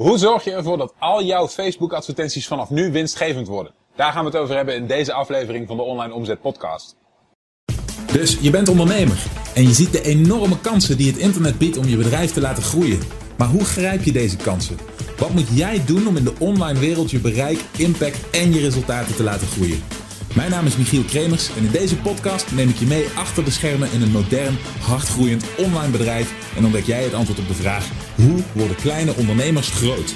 Hoe zorg je ervoor dat al jouw Facebook advertenties vanaf nu winstgevend worden? Daar gaan we het over hebben in deze aflevering van de Online Omzet Podcast. Dus je bent ondernemer en je ziet de enorme kansen die het internet biedt om je bedrijf te laten groeien. Maar hoe grijp je deze kansen? Wat moet jij doen om in de online wereld je bereik, impact en je resultaten te laten groeien? Mijn naam is Michiel Kremers en in deze podcast neem ik je mee achter de schermen in een modern, hardgroeiend online bedrijf en ontdek jij het antwoord op de vraag: hoe worden kleine ondernemers groot?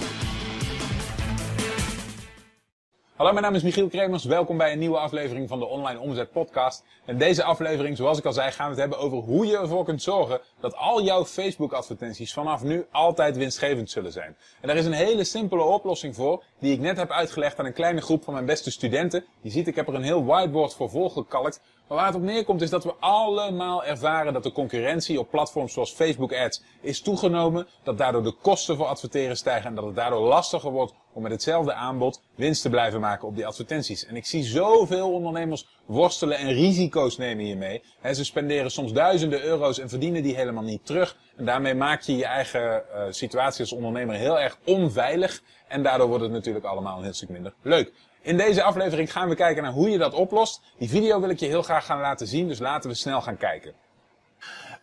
Hallo, mijn naam is Michiel Kremers. Welkom bij een nieuwe aflevering van de Online Omzet Podcast. In deze aflevering, zoals ik al zei, gaan we het hebben over hoe je ervoor kunt zorgen dat al jouw Facebook-advertenties vanaf nu altijd winstgevend zullen zijn. En daar is een hele simpele oplossing voor, die ik net heb uitgelegd aan een kleine groep van mijn beste studenten. Je ziet, ik heb er een heel whiteboard voor volgekalkt. Maar waar het op neerkomt is dat we allemaal ervaren dat de concurrentie op platforms zoals Facebook Ads is toegenomen. Dat daardoor de kosten voor adverteren stijgen en dat het daardoor lastiger wordt om met hetzelfde aanbod winst te blijven maken op die advertenties. En ik zie zoveel ondernemers worstelen en risico's nemen hiermee. Ze spenderen soms duizenden euro's en verdienen die helemaal niet terug. En daarmee maak je je eigen uh, situatie als ondernemer heel erg onveilig. En daardoor wordt het natuurlijk allemaal een heel stuk minder leuk. In deze aflevering gaan we kijken naar hoe je dat oplost. Die video wil ik je heel graag gaan laten zien, dus laten we snel gaan kijken.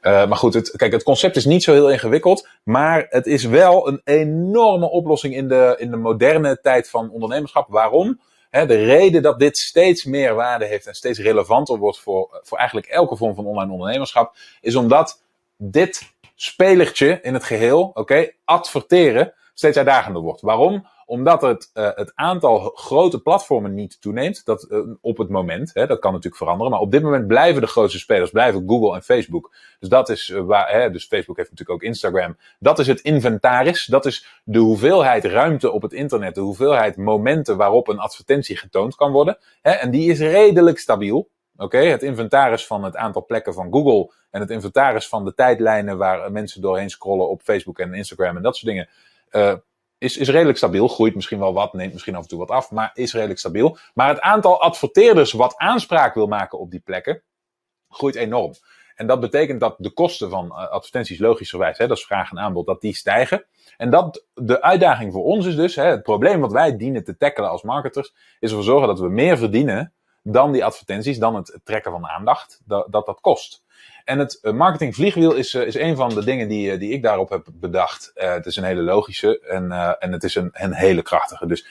Uh, maar goed, het, kijk, het concept is niet zo heel ingewikkeld, maar het is wel een enorme oplossing in de, in de moderne tijd van ondernemerschap. Waarom? De reden dat dit steeds meer waarde heeft en steeds relevanter wordt voor, voor eigenlijk elke vorm van online ondernemerschap, is omdat dit spelertje in het geheel, oké, adverteren, steeds uitdagender wordt. Waarom? Omdat het, uh, het aantal grote platformen niet toeneemt. Dat, uh, op het moment. Hè, dat kan natuurlijk veranderen. Maar op dit moment blijven de grootste spelers blijven Google en Facebook. Dus dat is uh, waar. Hè, dus Facebook heeft natuurlijk ook Instagram. Dat is het inventaris. Dat is de hoeveelheid ruimte op het internet. De hoeveelheid momenten waarop een advertentie getoond kan worden. Hè, en die is redelijk stabiel. Oké, het inventaris van het aantal plekken van Google en het inventaris van de tijdlijnen waar mensen doorheen scrollen op Facebook en Instagram en dat soort dingen. Is, is redelijk stabiel. Groeit misschien wel wat, neemt misschien af en toe wat af, maar is redelijk stabiel. Maar het aantal adverteerders wat aanspraak wil maken op die plekken, groeit enorm. En dat betekent dat de kosten van advertenties logischerwijs, hè, dat is vraag en aanbod, dat die stijgen. En dat de uitdaging voor ons is dus, hè, het probleem wat wij dienen te tackelen als marketers, is ervoor zorgen dat we meer verdienen dan die advertenties, dan het trekken van aandacht, dat, dat kost. En het marketing vliegwiel is, is een van de dingen die, die ik daarop heb bedacht. Het is een hele logische en, en het is een, een hele krachtige. Dus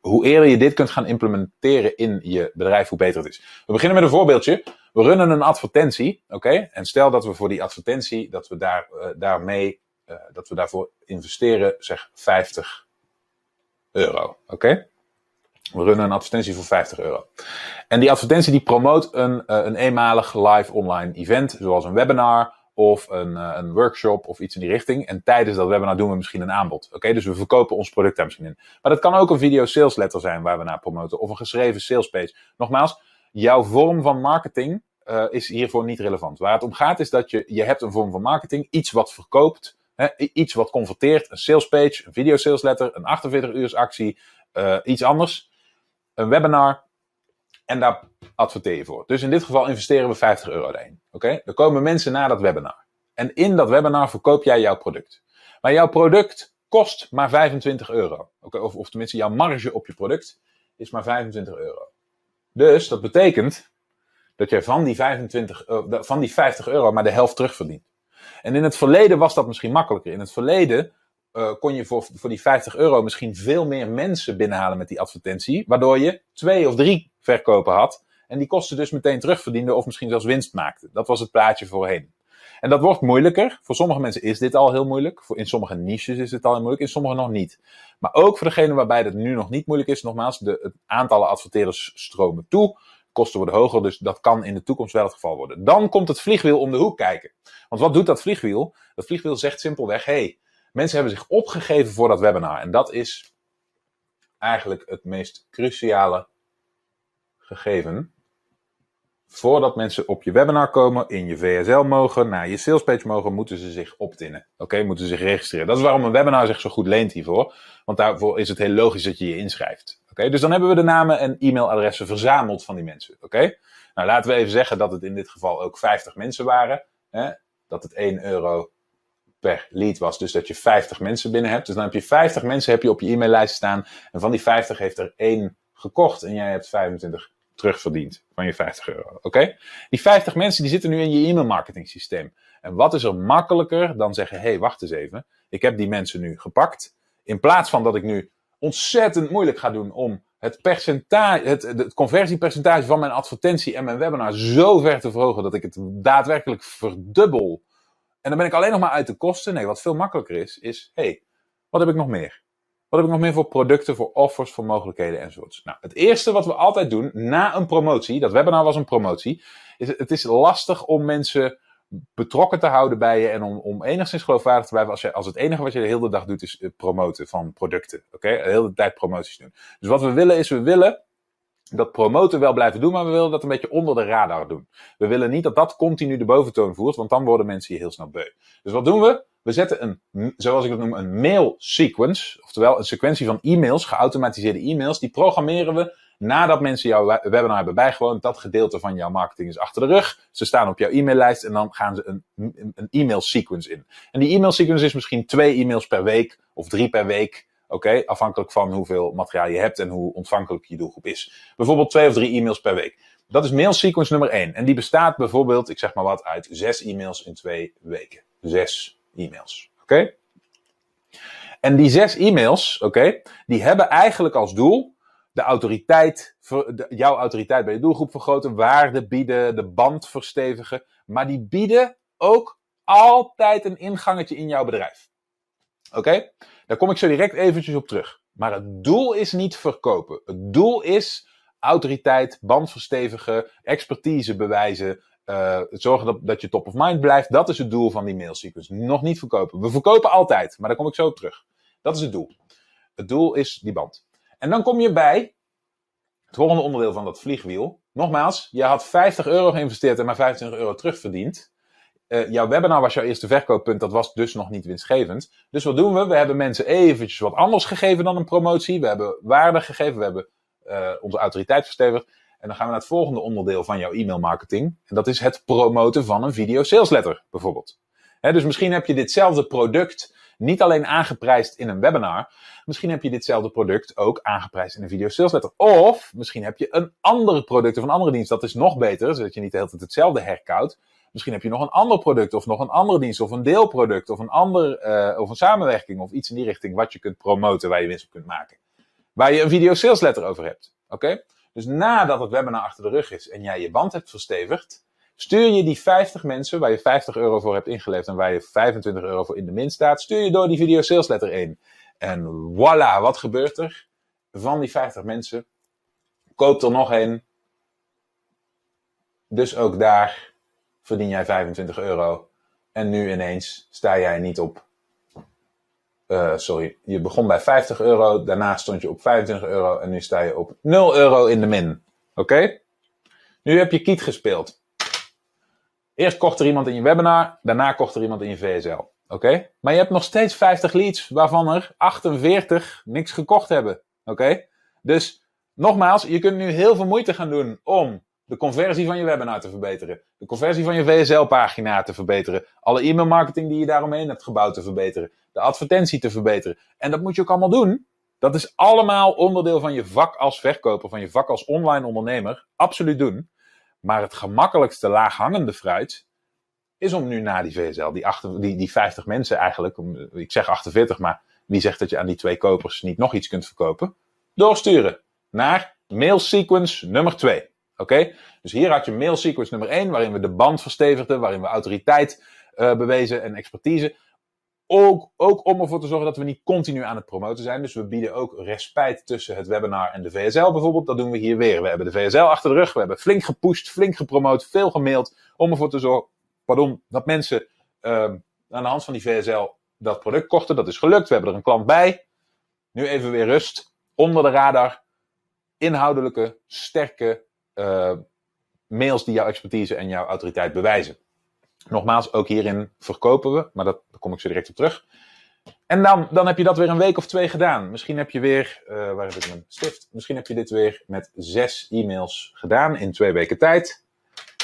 hoe eerder je dit kunt gaan implementeren in je bedrijf, hoe beter het is. We beginnen met een voorbeeldje. We runnen een advertentie, oké? En stel dat we voor die advertentie, dat we daar, daarmee, dat we daarvoor investeren, zeg 50 euro, oké? We runnen een advertentie voor 50 euro. En die advertentie die promoot een, uh, een eenmalig live online event, zoals een webinar of een, uh, een workshop of iets in die richting. En tijdens dat webinar doen we misschien een aanbod. Oké, dus we verkopen ons product daar misschien in. Maar dat kan ook een video sales letter zijn waar we naar promoten of een geschreven sales page. Nogmaals, jouw vorm van marketing uh, is hiervoor niet relevant. Waar het om gaat is dat je, je hebt een vorm van marketing, iets wat verkoopt, hè, iets wat converteert, een sales page, een video sales letter, een 48 uur actie, iets anders een webinar en daar adverteer je voor. Dus in dit geval investeren we 50 euro erin. Oké? Er komen mensen naar dat webinar. En in dat webinar verkoop jij jouw product. Maar jouw product kost maar 25 euro. Okay? Of, of tenminste, jouw marge op je product is maar 25 euro. Dus dat betekent dat jij van die, 25, uh, van die 50 euro maar de helft terugverdient. En in het verleden was dat misschien makkelijker. In het verleden uh, kon je voor, voor die 50 euro misschien veel meer mensen binnenhalen met die advertentie. Waardoor je twee of drie verkopen had. En die kosten dus meteen terugverdiende of misschien zelfs winst maakte. Dat was het plaatje voorheen. En dat wordt moeilijker. Voor sommige mensen is dit al heel moeilijk. In sommige niches is het al heel moeilijk, in sommige nog niet. Maar ook voor degene waarbij het nu nog niet moeilijk is, nogmaals, de, het aantallen adverteerders stromen toe. Kosten worden hoger, dus dat kan in de toekomst wel het geval worden. Dan komt het vliegwiel om de hoek kijken. Want wat doet dat vliegwiel? Dat vliegwiel zegt simpelweg, hey, Mensen hebben zich opgegeven voor dat webinar. En dat is eigenlijk het meest cruciale gegeven. Voordat mensen op je webinar komen, in je VSL mogen, naar je salespage mogen, moeten ze zich optinnen. Oké, moeten ze zich registreren. Dat is waarom een webinar zich zo goed leent hiervoor. Want daarvoor is het heel logisch dat je je inschrijft. Oké, dus dan hebben we de namen en e-mailadressen verzameld van die mensen. Oké, nou laten we even zeggen dat het in dit geval ook 50 mensen waren. Hè? Dat het 1 euro per lead was. Dus dat je 50 mensen binnen hebt. Dus dan heb je 50 mensen heb je op je e-maillijst staan. En van die 50 heeft er één gekocht. En jij hebt 25 terugverdiend van je 50 euro. Oké? Die 50 mensen die zitten nu in je e-mail marketing systeem. En wat is er makkelijker dan zeggen: hé, hey, wacht eens even. Ik heb die mensen nu gepakt. In plaats van dat ik nu ontzettend moeilijk ga doen om het, percentage, het, het conversiepercentage van mijn advertentie en mijn webinar zo ver te verhogen dat ik het daadwerkelijk verdubbel. En dan ben ik alleen nog maar uit de kosten. Nee, wat veel makkelijker is, is: hey, wat heb ik nog meer? Wat heb ik nog meer voor producten, voor offers, voor mogelijkheden enzovoorts? Nou, het eerste wat we altijd doen na een promotie, dat webinar was een promotie, is het is lastig om mensen betrokken te houden bij je en om, om enigszins geloofwaardig te blijven als, je, als het enige wat je de hele dag doet is eh, promoten van producten. Oké, de hele tijd promoties doen. Dus wat we willen is, we willen dat promoten wel blijven doen, maar we willen dat een beetje onder de radar doen. We willen niet dat dat continu de boventoon voert, want dan worden mensen hier heel snel beu. Dus wat doen we? We zetten een, zoals ik het noem, een mail sequence, oftewel een sequentie van e-mails, geautomatiseerde e-mails, die programmeren we nadat mensen jouw webinar hebben bijgewoond. Dat gedeelte van jouw marketing is achter de rug. Ze staan op jouw e-maillijst en dan gaan ze een, een e-mail sequence in. En die e-mail sequence is misschien twee e-mails per week of drie per week. Oké, afhankelijk van hoeveel materiaal je hebt en hoe ontvankelijk je doelgroep is. Bijvoorbeeld twee of drie e-mails per week. Dat is mail sequence nummer één. En die bestaat bijvoorbeeld, ik zeg maar wat, uit zes e-mails in twee weken. Zes e-mails. Oké? En die zes e-mails, oké, die hebben eigenlijk als doel de autoriteit, jouw autoriteit bij je doelgroep vergroten, waarde bieden, de band verstevigen. Maar die bieden ook altijd een ingangetje in jouw bedrijf. Oké? Daar kom ik zo direct eventjes op terug. Maar het doel is niet verkopen. Het doel is autoriteit, band verstevigen, expertise bewijzen, uh, zorgen dat, dat je top of mind blijft. Dat is het doel van die mailsequence. Nog niet verkopen. We verkopen altijd, maar daar kom ik zo op terug. Dat is het doel. Het doel is die band. En dan kom je bij het volgende onderdeel van dat vliegwiel. Nogmaals, je had 50 euro geïnvesteerd en maar 25 euro terugverdiend. Uh, jouw webinar was jouw eerste verkooppunt, dat was dus nog niet winstgevend. Dus wat doen we? We hebben mensen eventjes wat anders gegeven dan een promotie. We hebben waarde gegeven, we hebben uh, onze autoriteit verstevigd. En dan gaan we naar het volgende onderdeel van jouw e-mail marketing. En dat is het promoten van een video sales letter, bijvoorbeeld. dus misschien heb je ditzelfde product niet alleen aangeprijsd in een webinar. Misschien heb je ditzelfde product ook aangeprijsd in een video sales letter. Of misschien heb je een ander product of een andere dienst. Dat is nog beter, zodat je niet de hele tijd hetzelfde herkoudt. Misschien heb je nog een ander product of nog een andere dienst of een deelproduct of een ander uh, of een samenwerking of iets in die richting wat je kunt promoten waar je winst op kunt maken. Waar je een video sales letter over hebt. Oké? Dus nadat het webinar achter de rug is en jij je band hebt verstevigd, stuur je die 50 mensen waar je 50 euro voor hebt ingeleverd en waar je 25 euro voor in de min staat, stuur je door die video sales letter in. En voilà, wat gebeurt er? Van die 50 mensen koopt er nog een. Dus ook daar verdien jij 25 euro. En nu ineens sta jij niet op uh, sorry, je begon bij 50 euro, daarna stond je op 25 euro en nu sta je op 0 euro in de min. Oké? Nu heb je kiet gespeeld. Eerst kocht er iemand in je webinar, daarna kocht er iemand in je VSL. Oké? Maar je hebt nog steeds 50 leads, waarvan er 48 niks gekocht hebben. Oké? Dus nogmaals, je kunt nu heel veel moeite gaan doen om de conversie van je webinar te verbeteren, de conversie van je VSL-pagina te verbeteren, alle e-mailmarketing die je daaromheen hebt gebouwd te verbeteren, de advertentie te verbeteren. En dat moet je ook allemaal doen. Dat is allemaal onderdeel van je vak als verkoper, van je vak als online ondernemer. Absoluut doen. Maar het gemakkelijkste laaghangende fruit is om nu na die VSL, die, die, die 50 mensen eigenlijk, ik zeg 48, maar wie zegt dat je aan die twee kopers niet nog iets kunt verkopen? Doorsturen naar mail sequence nummer 2. Oké? Dus hier had je mail sequence nummer 1, waarin we de band verstevigden, waarin we autoriteit uh, bewezen en expertise. Ook, ook om ervoor te zorgen dat we niet continu aan het promoten zijn. Dus we bieden ook respijt tussen het webinar en de VSL bijvoorbeeld. Dat doen we hier weer. We hebben de VSL achter de rug. We hebben flink gepusht, flink gepromoot, veel gemaild. Om ervoor te zorgen pardon, dat mensen uh, aan de hand van die VSL dat product kochten. Dat is gelukt. We hebben er een klant bij. Nu even weer rust. Onder de radar. Inhoudelijke, sterke uh, mails die jouw expertise en jouw autoriteit bewijzen. Nogmaals, ook hierin verkopen we, maar dat, daar kom ik zo direct op terug. En dan, dan heb je dat weer een week of twee gedaan. Misschien heb je weer, uh, waar heb ik mijn stift? Misschien heb je dit weer met zes e-mails gedaan in twee weken tijd.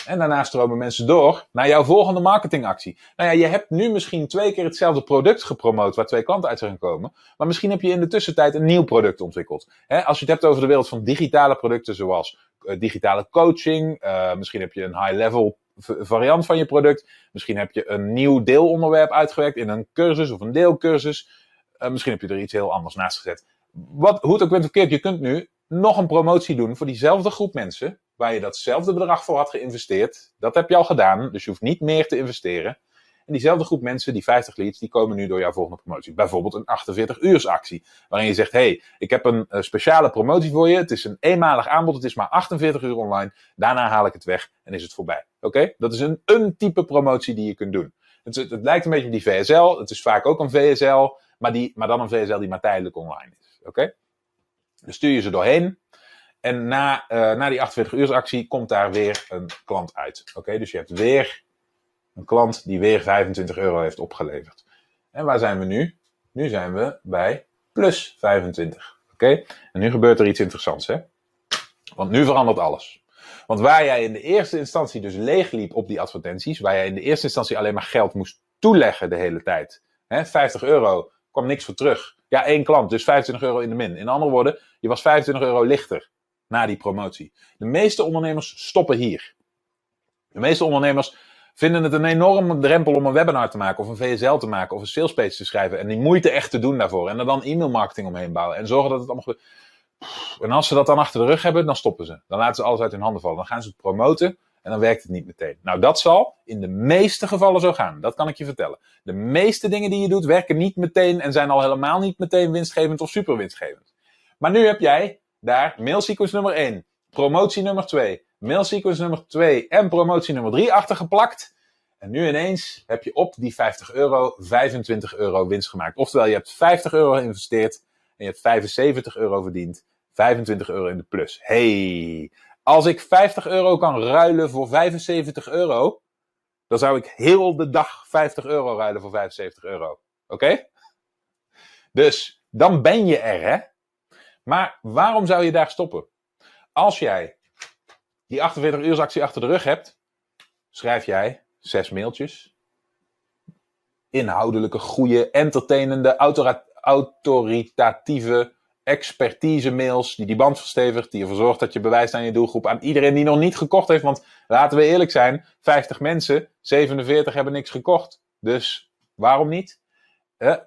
En daarna stromen mensen door naar jouw volgende marketingactie. Nou ja, je hebt nu misschien twee keer hetzelfde product gepromoot waar twee klanten uit zijn gekomen. Maar misschien heb je in de tussentijd een nieuw product ontwikkeld. als je het hebt over de wereld van digitale producten zoals uh, digitale coaching. Uh, misschien heb je een high-level variant van je product. Misschien heb je een nieuw deelonderwerp uitgewerkt in een cursus of een deelcursus. Uh, misschien heb je er iets heel anders naast gezet. Wat, hoe het ook bent verkeerd, je kunt nu nog een promotie doen voor diezelfde groep mensen waar je datzelfde bedrag voor had geïnvesteerd. Dat heb je al gedaan, dus je hoeft niet meer te investeren. En diezelfde groep mensen, die 50 leads, die komen nu door jouw volgende promotie. Bijvoorbeeld een 48 uursactie. Waarin je zegt, hey, ik heb een uh, speciale promotie voor je. Het is een eenmalig aanbod. Het is maar 48 uur online. Daarna haal ik het weg en is het voorbij. Oké? Dat is een, een type promotie die je kunt doen. Het, het, lijkt een beetje op die VSL. Het is vaak ook een VSL. Maar, die, maar dan een VSL die maar tijdelijk online is. Oké? Dan stuur je ze doorheen. En na, uh, na die 48 uur actie komt daar weer een klant uit. Oké, dus je hebt weer een klant die weer 25 euro heeft opgeleverd. En waar zijn we nu? Nu zijn we bij plus 25. Oké, en nu gebeurt er iets interessants, hè? Want nu verandert alles. Want waar jij in de eerste instantie dus leeg liep op die advertenties, waar jij in de eerste instantie alleen maar geld moest toeleggen de hele tijd, hè, 50 euro, kwam niks voor terug. Ja, één klant, dus 25 euro in de min. In andere woorden, je was 25 euro lichter na die promotie. De meeste ondernemers stoppen hier. De meeste ondernemers vinden het een enorme drempel om een webinar te maken, of een VSL te maken, of een salespage te schrijven. En die moeite echt te doen daarvoor. En er dan e-mailmarketing omheen bouwen. En zorgen dat het allemaal. En als ze dat dan achter de rug hebben, dan stoppen ze. Dan laten ze alles uit hun handen vallen. Dan gaan ze het promoten en dan werkt het niet meteen. Nou, dat zal in de meeste gevallen zo gaan. Dat kan ik je vertellen. De meeste dingen die je doet werken niet meteen en zijn al helemaal niet meteen winstgevend of super winstgevend. Maar nu heb jij daar mailsequence nummer 1, promotie nummer 2, mailsequence nummer 2 en promotie nummer 3 achtergeplakt. En nu ineens heb je op die 50 euro 25 euro winst gemaakt. Oftewel, je hebt 50 euro geïnvesteerd en je hebt 75 euro verdiend. 25 euro in de plus. Hey, als ik 50 euro kan ruilen voor 75 euro, dan zou ik heel de dag 50 euro ruilen voor 75 euro. Oké? Dus dan ben je er, hè? Maar waarom zou je daar stoppen? Als jij die 48 uur actie achter de rug hebt, schrijf jij zes mailtjes. Inhoudelijke, goede, entertainende, autoritatieve expertise mails die die band verstevigt, die ervoor zorgt dat je bewijst aan je doelgroep, aan iedereen die nog niet gekocht heeft. Want laten we eerlijk zijn, 50 mensen, 47 hebben niks gekocht. Dus waarom niet?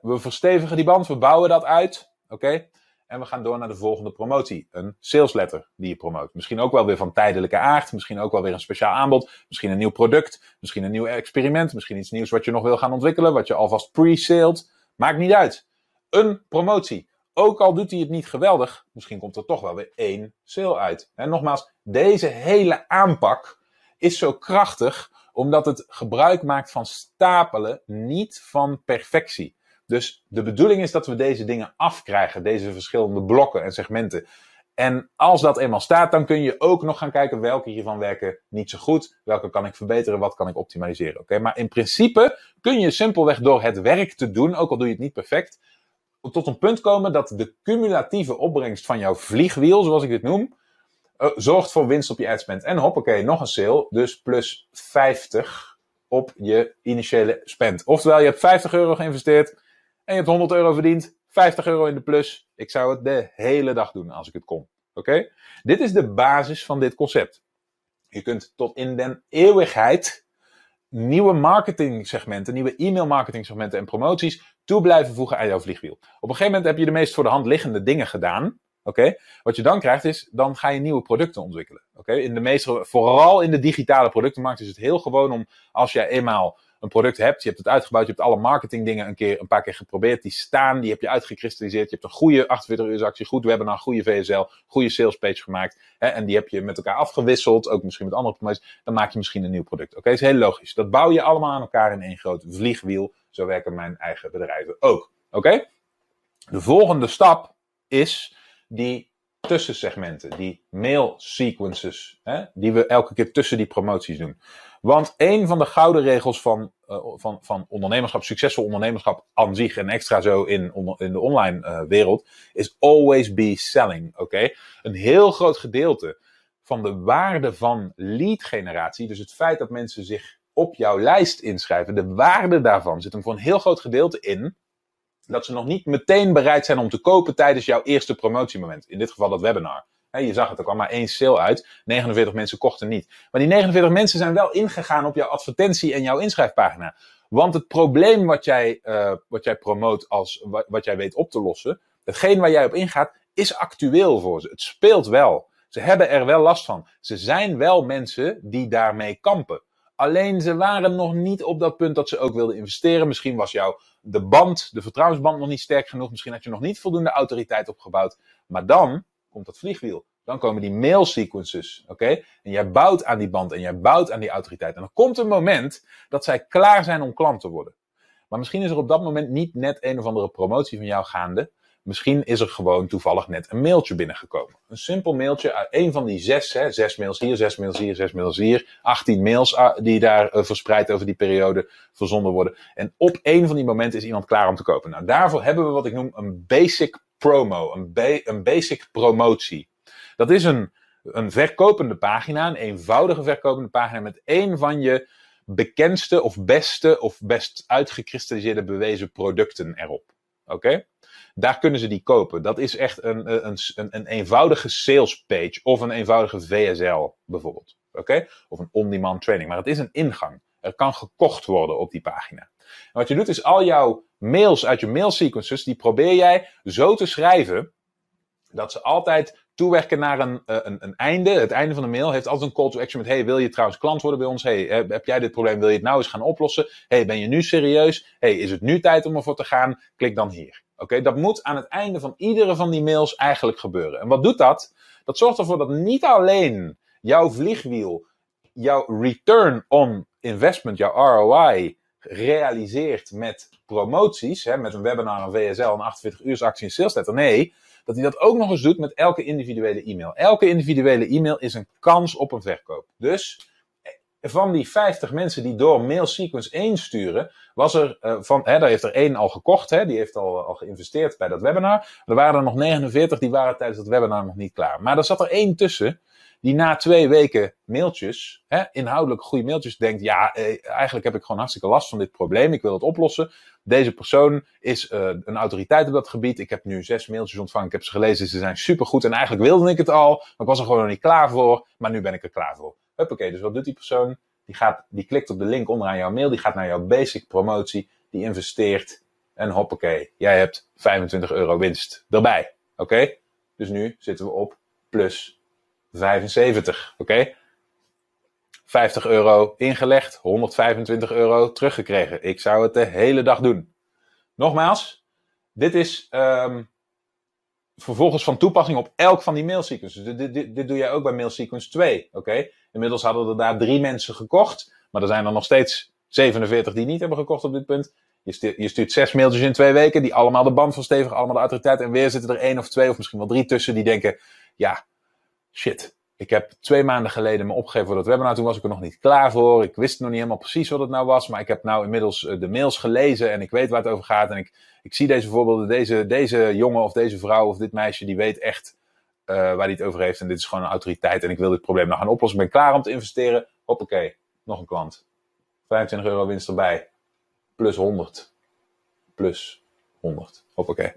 we verstevigen die band, we bouwen dat uit. Oké? En we gaan door naar de volgende promotie. Een salesletter die je promoot. Misschien ook wel weer van tijdelijke aard. Misschien ook wel weer een speciaal aanbod. Misschien een nieuw product. Misschien een nieuw experiment. Misschien iets nieuws wat je nog wil gaan ontwikkelen. Wat je alvast pre-saled. Maakt niet uit. Een promotie. Ook al doet hij het niet geweldig. Misschien komt er toch wel weer één sale uit. En nogmaals, deze hele aanpak is zo krachtig. Omdat het gebruik maakt van stapelen. Niet van perfectie. Dus de bedoeling is dat we deze dingen afkrijgen, deze verschillende blokken en segmenten. En als dat eenmaal staat, dan kun je ook nog gaan kijken welke hiervan werken niet zo goed, welke kan ik verbeteren, wat kan ik optimaliseren. Oké, maar in principe kun je simpelweg door het werk te doen, ook al doe je het niet perfect, tot een punt komen dat de cumulatieve opbrengst van jouw vliegwiel, zoals ik dit noem, uh, zorgt voor winst op je adspend. En hoppakee, nog een sale, dus plus 50 op je initiële spend. Oftewel, je hebt 50 euro geïnvesteerd, en je hebt 100 euro verdiend, 50 euro in de plus. Ik zou het de hele dag doen als ik het kon. Oké? Dit is de basis van dit concept. Je kunt tot in den eeuwigheid nieuwe marketing segmenten, nieuwe e-mail marketing segmenten en promoties toe blijven voegen aan jouw vliegwiel. Op een gegeven moment heb je de meest voor de hand liggende dingen gedaan. Oké? Wat je dan krijgt is, dan ga je nieuwe producten ontwikkelen. Oké? In de meeste, vooral in de digitale productenmarkt is het heel gewoon om, als jij eenmaal een product hebt, je hebt het uitgebouwd, je hebt alle marketingdingen een, keer, een paar keer geprobeerd, die staan, die heb je uitgekristalliseerd, je hebt een goede 48 uur actie, goed webinar, goede VSL, goede salespage gemaakt, hè, en die heb je met elkaar afgewisseld, ook misschien met andere promoties, dan maak je misschien een nieuw product. Oké, is heel logisch. Dat bouw je allemaal aan elkaar in één groot vliegwiel. Zo werken mijn eigen bedrijven ook. Oké? De volgende stap is die tussensegmenten, die mail sequences, hè, die we elke keer tussen die promoties doen. Want een van de gouden regels van, uh, van, van ondernemerschap, succesvol ondernemerschap aan zich en extra zo in, in de online uh, wereld, is always be selling. Oké? Een heel groot gedeelte van de waarde van lead generatie, dus het feit dat mensen zich op jouw lijst inschrijven, de waarde daarvan zit hem voor een heel groot gedeelte in dat ze nog niet meteen bereid zijn om te kopen tijdens jouw eerste promotiemoment. In dit geval dat webinar. je zag het, er kwam maar één sale uit. 49 mensen kochten niet. Maar die 49 mensen zijn wel ingegaan op jouw advertentie en jouw inschrijfpagina. Want het probleem wat jij, uh, wat jij promoot als wat, wat jij weet op te lossen, hetgeen waar jij op ingaat, is actueel voor ze. Het speelt wel. Ze hebben er wel last van. Ze zijn wel mensen die daarmee kampen. Alleen ze waren nog niet op dat punt dat ze ook wilden investeren. Misschien was jouw de band, de vertrouwensband nog niet sterk genoeg. Misschien had je nog niet voldoende autoriteit opgebouwd. Maar dan komt dat vliegwiel. Dan komen die mail sequences. Oké? En jij bouwt aan die band en jij bouwt aan die autoriteit. En dan komt een moment dat zij klaar zijn om klant te worden. Maar misschien is er op dat moment niet net een of andere promotie van jou gaande. Misschien is er gewoon toevallig net een mailtje binnengekomen. Een simpel mailtje uit een van die zes, hè, zes mails hier, zes mails hier, zes mails hier, 18 mails ah, die daar uh, verspreid over die periode verzonden worden. En op een van die momenten is iemand klaar om te kopen. Nou, daarvoor hebben we wat ik noem een basic promo, een, een basic promotie. Dat is een, een verkopende pagina, een eenvoudige verkopende pagina met één van je bekendste of beste of best uitgekristalliseerde bewezen producten erop. Oké? Daar kunnen ze die kopen. Dat is echt een, een, een, een eenvoudige sales page of een eenvoudige VSL bijvoorbeeld. Oké? Of een on-demand training. Maar het is een ingang. Er kan gekocht worden op die pagina. En wat je doet is al jouw mails uit je mail sequences, die probeer jij zo te schrijven dat ze altijd toewerken naar een, eh, een, een, einde. Het einde van de mail heeft altijd een call to action met: Hey, wil je trouwens klant worden bij ons? Hey, heb jij dit probleem? Wil je het nou eens gaan oplossen? Hey, ben je nu serieus? Hey, is het nu tijd om ervoor te gaan? Klik dan hier. Oké, dat moet aan het einde van iedere van die mails eigenlijk gebeuren. En wat doet dat? Dat zorgt ervoor dat niet alleen jouw vliegwiel jouw return on investment, jouw ROI, realiseert met promoties, hè, met een webinar, een VSL, een 48 uur actie in sales letter. Nee, dat hij dat ook nog eens doet met elke individuele e-mail. Elke individuele e-mail is een kans op een verkoop. Dus van die 50 mensen die door mail sequence 1 sturen, was er uh, van, hè, daar heeft er één al gekocht, hè, die heeft al, al geïnvesteerd bij dat webinar. Er waren er nog 49, die waren tijdens dat webinar nog niet klaar. Maar er zat er één tussen, die na twee weken mailtjes, hè, inhoudelijk goede mailtjes, denkt, ja, eh, eigenlijk heb ik gewoon hartstikke last van dit probleem, ik wil het oplossen. Deze persoon is uh, een autoriteit op dat gebied. Ik heb nu zes mailtjes ontvangen, ik heb ze gelezen, ze zijn supergoed en eigenlijk wilde ik het al, maar ik was er gewoon nog niet klaar voor, maar nu ben ik er klaar voor. Huppakee, dus wat doet die persoon? Die, gaat, die klikt op de link onderaan jouw mail, die gaat naar jouw basic promotie, die investeert en hoppakee, jij hebt 25 euro winst erbij. Oké? Dus nu zitten we op plus 75. Oké? 50 euro ingelegd, 125 euro teruggekregen. Ik zou het de hele dag doen. Nogmaals, dit is um, vervolgens van toepassing op elk van die mailsequences. Dit, dit, dit doe jij ook bij mailsequence 2. Oké? Inmiddels hadden er daar drie mensen gekocht, maar er zijn er nog steeds 47 die niet hebben gekocht op dit punt. Je stuurt, je stuurt zes mailtjes in twee weken, die allemaal de band van stevig, allemaal de autoriteit. En weer zitten er één of twee of misschien wel drie tussen die denken, ja, shit. Ik heb twee maanden geleden me opgegeven voor dat webinar. Toen was ik er nog niet klaar voor. Ik wist nog niet helemaal precies wat het nou was. Maar ik heb nou inmiddels eh, de mails gelezen en ik weet waar het over gaat. En ik, ik zie deze voorbeelden. Deze, deze jongen of deze vrouw of dit meisje, die weet echt uh, waar hij het over heeft. En dit is gewoon een autoriteit. En ik wil dit probleem nou gaan oplossen. Ik ben klaar om te investeren. Hoppakee, nog een klant. 25 euro winst erbij. Plus 100. Plus 100. Hoppakee.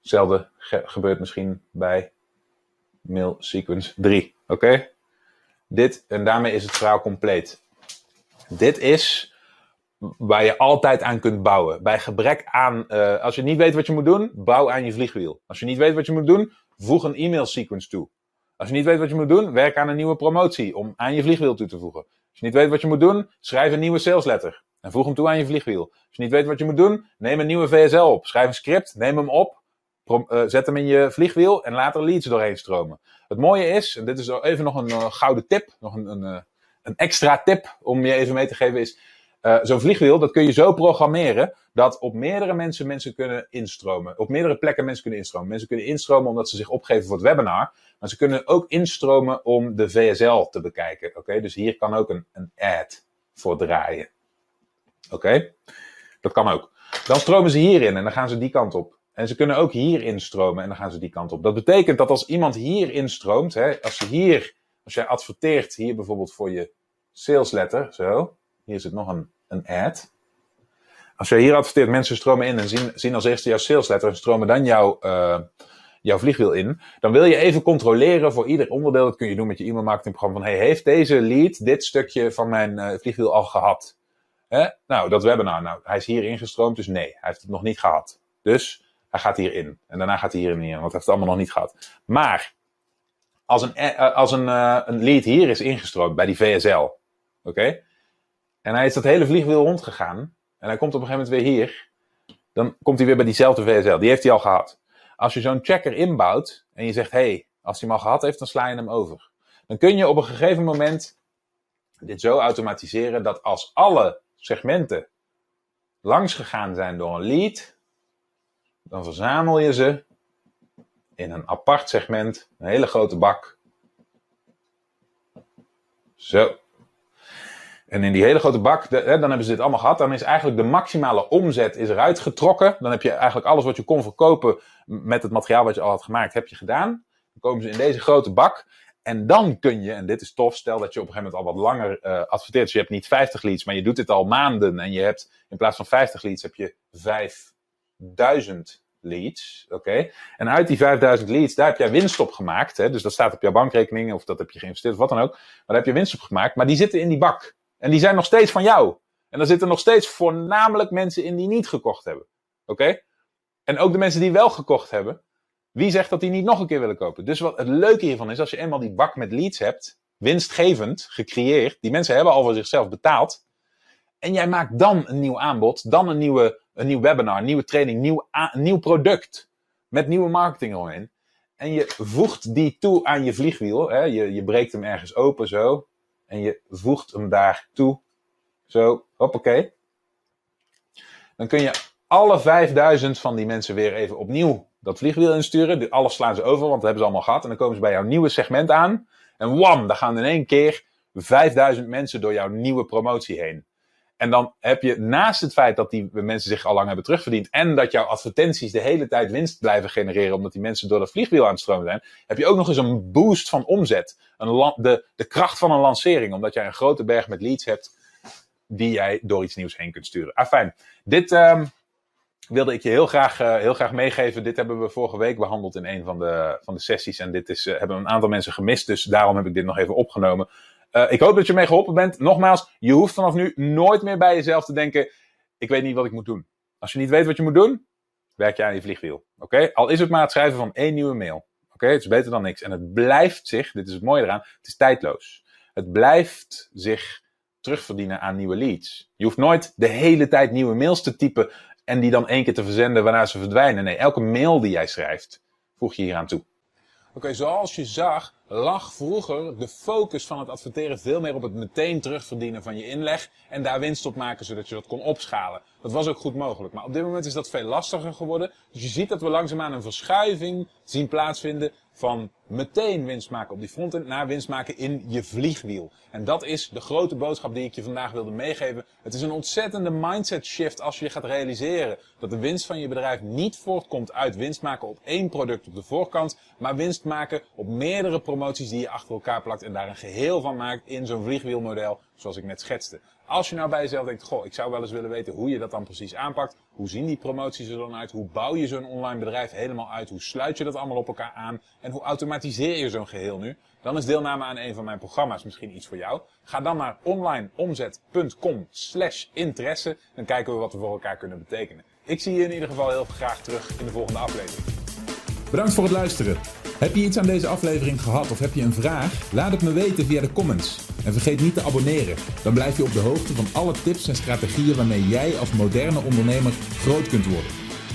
Hetzelfde gebeurt misschien bij mail sequence 3. Oké? Dit, en daarmee is het verhaal compleet. Dit is waar je altijd aan kunt bouwen. Bij gebrek aan, uh, als je niet weet wat je moet doen, bouw aan je vliegwiel. Als je niet weet wat je moet doen, voeg een e-mail sequence toe. Als je niet weet wat je moet doen, werk aan een nieuwe promotie om aan je vliegwiel toe te voegen. Als je niet weet wat je moet doen, schrijf een nieuwe salesletter en voeg hem toe aan je vliegwiel. Als je niet weet wat je moet doen, neem een nieuwe VSL op. Schrijf een script, neem hem op zet hem in je vliegwiel en laat er leads doorheen stromen. Het mooie is, en dit is even nog een uh, gouden tip, nog een, een, uh, een, extra tip om je even mee te geven, is zo'n vliegwiel, dat kun je zo programmeren dat op meerdere mensen mensen kunnen instromen. Op meerdere plekken mensen kunnen instromen. Mensen kunnen instromen omdat ze zich opgeven voor het webinar, maar ze kunnen ook instromen om de VSL te bekijken. Oké, dus hier kan ook een, een ad voor draaien. Oké, dat kan ook. Dan stromen ze hierin en dan gaan ze die kant op. En ze kunnen ook hier instromen en dan gaan ze die kant op. Dat betekent dat als iemand hier instroomt, hè, als ze hier Als jij adverteert hier bijvoorbeeld voor je sales letter, zo. Hier zit nog een, een ad. Als jij hier adverteert, mensen stromen in en zien, zien als eerste jouw sales letter en stromen dan jouw, uh, jouw vliegwiel in. Dan wil je even controleren voor ieder onderdeel, dat kun je doen met je e-mail marketingprogramma, van hey, heeft deze lead dit stukje van mijn uh, vliegwiel al gehad? Nou, dat webinar, nou, hij is hier ingestroomd, dus nee, hij heeft het nog niet gehad. Dus hij gaat hierin. En daarna gaat hij hierin in, want hij heeft het allemaal nog niet gehad. Maar, als een, uh, als een, uh, een lead hier is ingestroomd bij die VSL, oké? En hij is dat hele vliegwiel rondgegaan, en hij komt op een gegeven moment weer hier, dan komt hij weer bij diezelfde VSL. Die heeft hij al gehad. Als je zo'n checker inbouwt en je zegt, hé, hey, als hij hem al gehad heeft, dan sla je hem over. Dan kun je op een gegeven moment dit zo automatiseren dat als alle segmenten langs gegaan zijn door een lead, dan verzamel je ze in een apart segment, een hele grote bak. Zo. En in die hele grote bak, dan hebben ze dit allemaal gehad. Dan is eigenlijk de maximale omzet is eruit getrokken. Dan heb je eigenlijk alles wat je kon verkopen met het materiaal wat je al had gemaakt, heb je gedaan. Dan komen ze in deze grote bak. En dan kun je, en dit is tof, stel dat je op een gegeven moment al wat langer uh, adverteert. Dus je hebt niet 50 leads, maar je doet dit al maanden. En je hebt in plaats van 50 leads heb je 5000 leads. Oké. En uit die 5000 leads, daar heb jij winst op gemaakt. Hè? Dus dat staat op jouw bankrekening of dat heb je geïnvesteerd of wat dan ook. Maar daar heb je winst op gemaakt. Maar die zitten in die bak. En die zijn nog steeds van jou. En er zitten nog steeds voornamelijk mensen in die niet gekocht hebben. Oké? En ook de mensen die wel gekocht hebben. Wie zegt dat die niet nog een keer willen kopen? Dus wat het leuke hiervan is, als je eenmaal die bak met leads hebt, winstgevend, gecreëerd, die mensen hebben al voor zichzelf betaald. En jij maakt dan een nieuw aanbod, dan een, nieuwe, een nieuw webinar, nieuwe training, nieuw, nieuw product. Met nieuwe marketing erin. En je voegt die toe aan je vliegwiel. Hè? Je, je breekt hem ergens open zo. En je voegt hem daar toe. Zo, hoppakee. Dan kun je alle 5000 van die mensen weer even opnieuw dat vliegwiel insturen. Alles slaan ze over, want dat hebben ze allemaal gehad. En dan komen ze bij jouw nieuwe segment aan. En wam, dan gaan in één keer 5000 mensen door jouw nieuwe promotie heen. En dan heb je naast het feit dat die mensen zich al lang hebben terugverdiend. En dat jouw advertenties de hele tijd winst blijven genereren. Omdat die mensen door dat vliegwiel aan het stromen zijn. Heb je ook nog eens een boost van omzet. Een de, de kracht van een lancering. Omdat jij een grote berg met leads hebt. Die jij door iets nieuws heen kunt sturen. Ah, fijn. Dit um, wilde ik je heel graag, uh, heel graag meegeven. Dit hebben we vorige week behandeld in een van de, van de sessies. En dit is, uh, hebben een aantal mensen gemist. Dus daarom heb ik dit nog even opgenomen. Uh, ik hoop dat je mee geholpen bent. Nogmaals, je hoeft vanaf nu nooit meer bij jezelf te denken: ik weet niet wat ik moet doen. Als je niet weet wat je moet doen, werk je aan je vliegwiel. Oké? Al is het maar het schrijven van één nieuwe mail. Oké? Het is beter dan niks. En het blijft zich, dit is het mooie eraan, het is tijdloos. Het blijft zich terugverdienen aan nieuwe leads. Je hoeft nooit de hele tijd nieuwe mails te typen en die dan één keer te verzenden waarna ze verdwijnen. Nee, elke mail die jij schrijft, voeg je hier aan toe. Oké, okay, zoals je zag, lag vroeger de focus van het adverteren veel meer op het meteen terugverdienen van je inleg en daar winst op maken zodat je dat kon opschalen. Dat was ook goed mogelijk, maar op dit moment is dat veel lastiger geworden. Dus je ziet dat we langzaamaan een verschuiving zien plaatsvinden van meteen winst maken op die frontend naar winst maken in je vliegwiel. En dat is de grote boodschap die ik je vandaag wilde meegeven. Het is een ontzettende mindset shift als je gaat realiseren dat de winst van je bedrijf niet voortkomt uit winst maken op één product op de voorkant, maar winst maken op meerdere promoties die je achter elkaar plakt en daar een geheel van maakt in zo'n vliegwielmodel zoals ik net schetste. Als je nou bij jezelf denkt, goh, ik zou wel eens willen weten hoe je dat dan precies aanpakt. Hoe zien die promoties er dan uit? Hoe bouw je zo'n online bedrijf helemaal uit? Hoe sluit je dat allemaal op elkaar aan? En hoe automatiseer je zo'n geheel nu? Dan is deelname aan een van mijn programma's misschien iets voor jou. Ga dan naar onlineomzet.com slash interesse. Dan kijken we wat we voor elkaar kunnen betekenen. Ik zie je in ieder geval heel graag terug in de volgende aflevering. Bedankt voor het luisteren. Heb je iets aan deze aflevering gehad of heb je een vraag? Laat het me weten via de comments. En vergeet niet te abonneren. Dan blijf je op de hoogte van alle tips en strategieën waarmee jij als moderne ondernemer groot kunt worden.